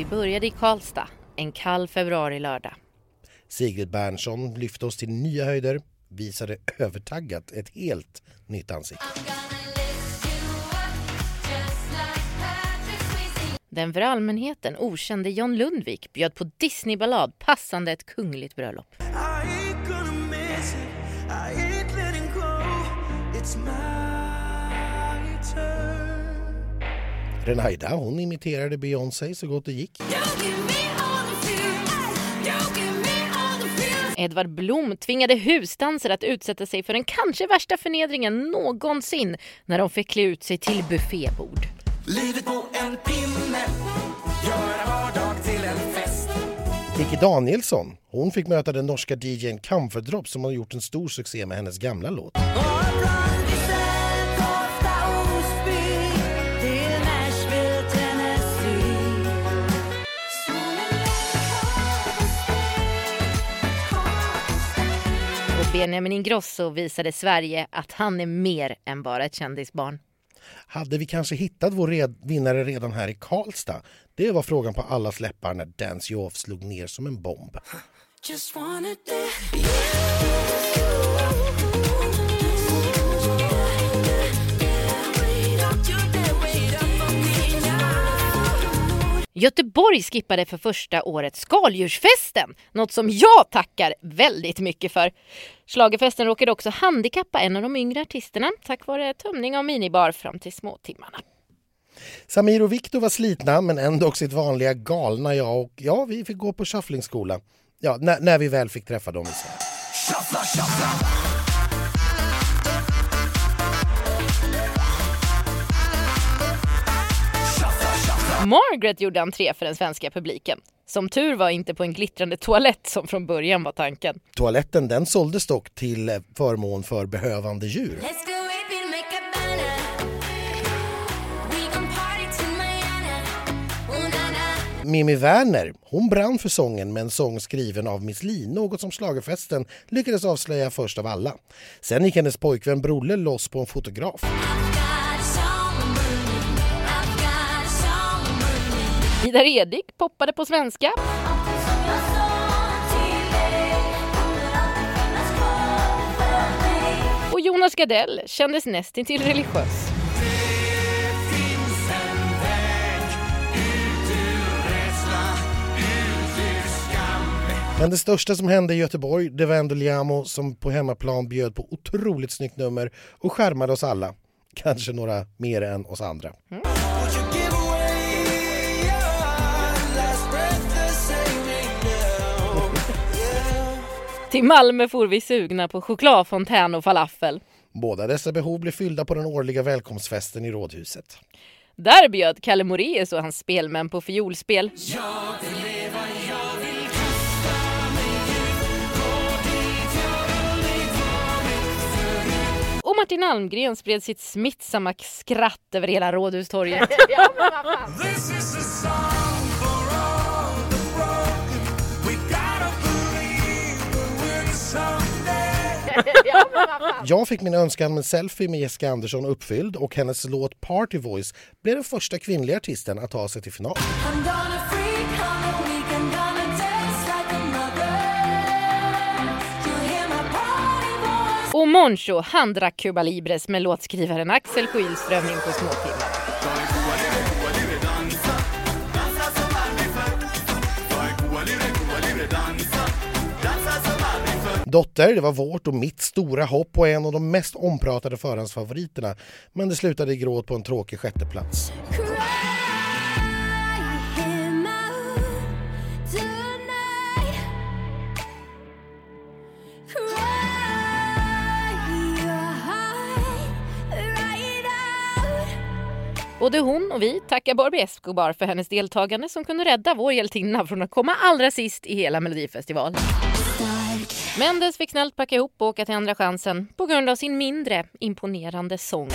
Vi började i Karlstad en kall februari-lördag. Sigrid Bernson lyfte oss till nya höjder, visade övertaggat ett helt nytt ansikte. Den för allmänheten okände John Lundvik bjöd på Disneyballad passande ett kungligt bröllop. Renaida hon imiterade Beyoncé så gott det gick. Edvard Blom tvingade husdansare att utsätta sig för den kanske värsta förnedringen någonsin när de fick klä ut sig till buffébord. Livet på en pinne, göra vardag till en fest. Kikki Danielsson hon fick möta den norska DJn Comfort Drop som har gjort en stor succé med hennes gamla låt. Benjamin Ingrosso visade Sverige att han är mer än bara ett kändisbarn. Hade vi kanske hittat vår red vinnare redan här i Karlstad? Det var frågan på allas läppar när Dance You Off slog ner som en bomb. Göteborg skippade för första året skaldjursfesten, något som jag tackar väldigt mycket för. Schlagerfesten råkade också handikappa en av de yngre artisterna tack vare tömning av minibar fram till småtimmarna. Samir och Viktor var slitna men ändå sitt vanliga galna jag och ja, vi fick gå på shufflingskola. Ja, när, när vi väl fick träffa dem. Shuffla, shuffla. Margaret gjorde entré för den svenska publiken. Som tur var inte på en glittrande toalett som från början var tanken. Toaletten den såldes dock till förmån för behövande djur. Mimi Werner hon brann för sången med en sång skriven av Miss Li, något som slagerfesten lyckades avslöja först av alla. Sen gick hennes pojkvän Brolle loss på en fotograf. Vidar Edik poppade på svenska. Och Jonas Gardell kändes nästintill religiös. Men det största som hände i Göteborg det var ändå Liamo som på hemmaplan bjöd på otroligt snyggt nummer och skärmade oss alla. Kanske några mer än oss andra. Mm. Till Malmö for vi sugna på chokladfontän och falafel. Båda dessa behov blev fyllda på den årliga välkomstfesten i Rådhuset. Där bjöd Kalle Moraeus och hans spelmän på fiolspel. och Martin Almgren spred sitt smittsamma skratt över hela Rådhustorget. Jag fick min önskan med selfie med Jessica Andersson uppfylld och hennes låt Party Voice blev den första kvinnliga artisten att ta sig till final. Och Moncho, han drack Cuba Libres med låtskrivaren Axel Skilström in på småtimmar. Dotter, det var vårt och mitt stora hopp och en av de mest ompratade förhandsfavoriterna. Men det slutade i gråt på en tråkig sjätteplats. Både hon och vi tackar Barbie Escobar för hennes deltagande som kunde rädda vår hjältinna från att komma allra sist i hela Melodifestivalen. Mendes fick snällt packa ihop och åka till Andra chansen på grund av sin mindre imponerande sång.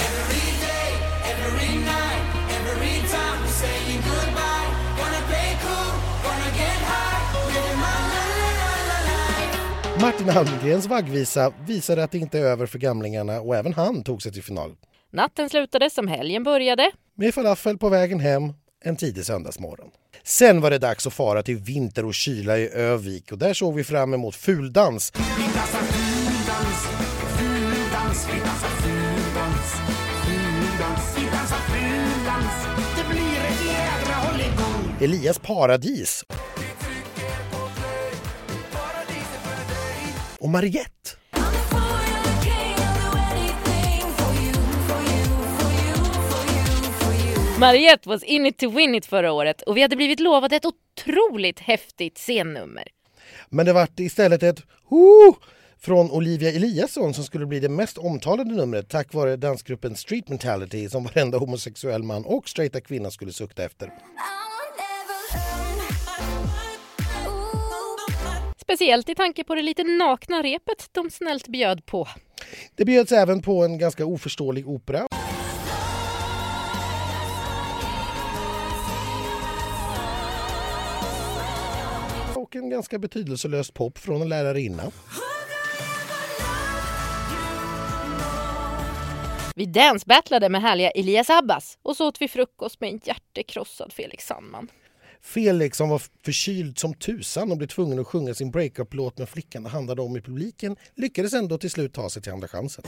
Martin Almgrens vaggvisa visade att det inte är över för gamlingarna och även han tog sig till final. Natten slutade som helgen började. Med falafel på vägen hem en tidig söndagsmorgon. Sen var det dags att fara till vinter och kyla i Övik och där såg vi fram emot fuldans. Elias paradis. Och Mariette. Mariette was in it to win it förra året och vi hade blivit lovade ett otroligt häftigt scennummer. Men det vart istället ett Hoo! från Olivia Eliasson som skulle bli det mest omtalade numret tack vare dansgruppen Street Mentality som varenda homosexuell man och straighta kvinna skulle sukta efter. Speciellt i tanke på det lite nakna repet de snällt bjöd på. Det bjöds även på en ganska oförståelig opera. Och en ganska betydelselös pop från en lärarinna. Vi dansbattlade med härliga Elias Abbas och så åt vi frukost med en hjärtekrossad Felix Sandman. Felix som var förkyld som tusan och blev tvungen att sjunga sin breakup-låt med flickan det handlade om i publiken lyckades ändå till slut ta sig till Andra chansen.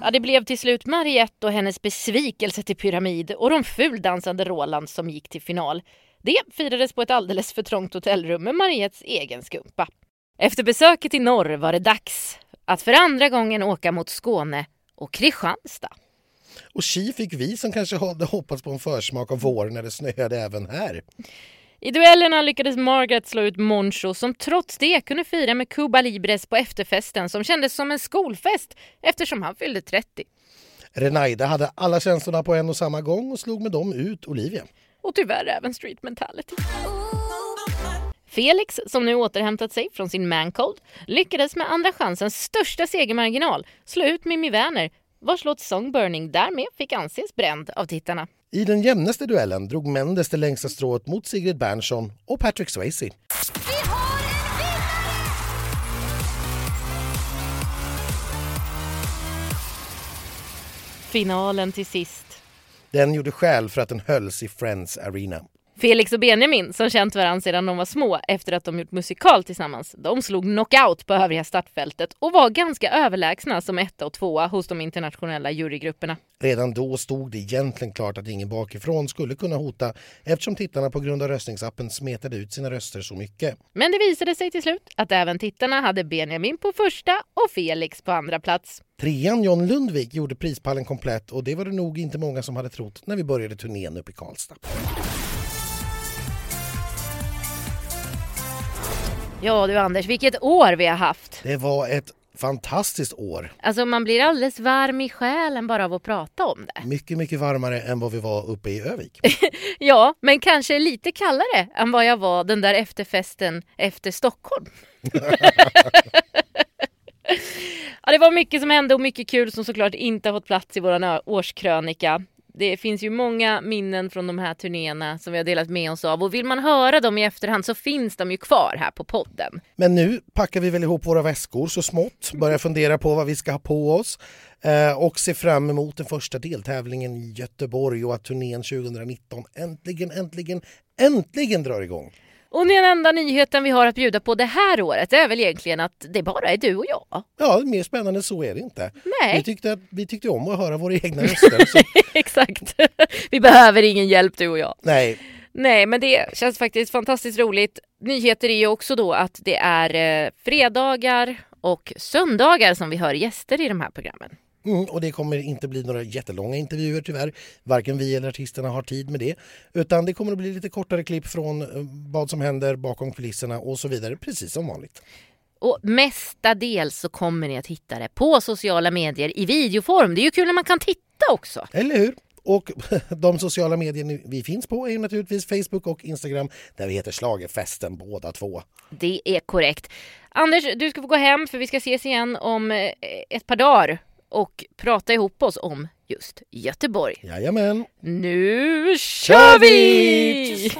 Ja, det blev till slut Mariette och hennes besvikelse till Pyramid och de fuldansande Roland som gick till final. Det firades på ett alldeles för trångt hotellrum med Mariettes egen skumpa. Efter besöket i norr var det dags att för andra gången åka mot Skåne och Kristianstad. Och tji fick vi som kanske hade hoppats på en försmak av vår när det snöade även här. I duellerna lyckades Margaret slå ut Moncho som trots det kunde fira med Cuba Libres på efterfesten som kändes som en skolfest eftersom han fyllde 30. Renaida hade alla känslorna på en och samma gång och slog med dem ut Olivia. Och tyvärr även Street Mentality. Felix, som nu återhämtat sig från sin mancold, lyckades med Andra chansens största segermarginal slå ut Mimmi Werner vars låt Songburning därmed fick anses bränd av tittarna. I den jämnaste duellen drog Mendes det längsta strået mot Sigrid Bernson och Patrick Swayze. Vi har en vinnare! Finalen till sist. Den gjorde skäl för att den hölls i Friends Arena. Felix och Benjamin, som känt varandra sedan de var små efter att de gjort musikal tillsammans, de slog knockout på övriga startfältet och var ganska överlägsna som etta och tvåa hos de internationella jurygrupperna. Redan då stod det egentligen klart att ingen bakifrån skulle kunna hota eftersom tittarna på grund av röstningsappen smetade ut sina röster så mycket. Men det visade sig till slut att även tittarna hade Benjamin på första och Felix på andra plats. Trean John Lundvik gjorde prispallen komplett och det var det nog inte många som hade trott när vi började turnén upp i Karlstad. Ja du Anders, vilket år vi har haft! Det var ett fantastiskt år. Alltså man blir alldeles varm i själen bara av att prata om det. Mycket, mycket varmare än vad vi var uppe i Övik. ja, men kanske lite kallare än vad jag var den där efterfesten efter Stockholm. ja, det var mycket som hände och mycket kul som såklart inte har fått plats i vår årskrönika det finns ju många minnen från de här turnéerna som vi har delat med oss av och vill man höra dem i efterhand så finns de ju kvar här på podden. Men nu packar vi väl ihop våra väskor så smått, börjar fundera på vad vi ska ha på oss eh, och ser fram emot den första deltävlingen i Göteborg och att turnén 2019 äntligen, äntligen, äntligen drar igång. Och den enda nyheten vi har att bjuda på det här året är väl egentligen att det bara är du och jag. Ja, mer spännande så är det inte. Nej. Vi tyckte, att, vi tyckte om att höra våra egna röster. Så... Exakt. vi behöver ingen hjälp du och jag. Nej. Nej, men det känns faktiskt fantastiskt roligt. Nyheter är ju också då att det är eh, fredagar och söndagar som vi hör gäster i de här programmen. Mm, och det kommer inte bli några jättelånga intervjuer tyvärr. Varken vi eller artisterna har tid med det. Utan det kommer att bli lite kortare klipp från eh, vad som händer bakom kulisserna och så vidare, precis som vanligt. Och mestadels så kommer ni att hitta det på sociala medier i videoform. Det är ju kul när man kan titta också. Eller hur? Och de sociala medier vi finns på är naturligtvis Facebook och Instagram där vi heter Slagerfesten båda två. Det är korrekt. Anders, du ska få gå hem för vi ska ses igen om eh, ett par dagar och prata ihop oss om just Göteborg. Jajamän. Nu kör vi!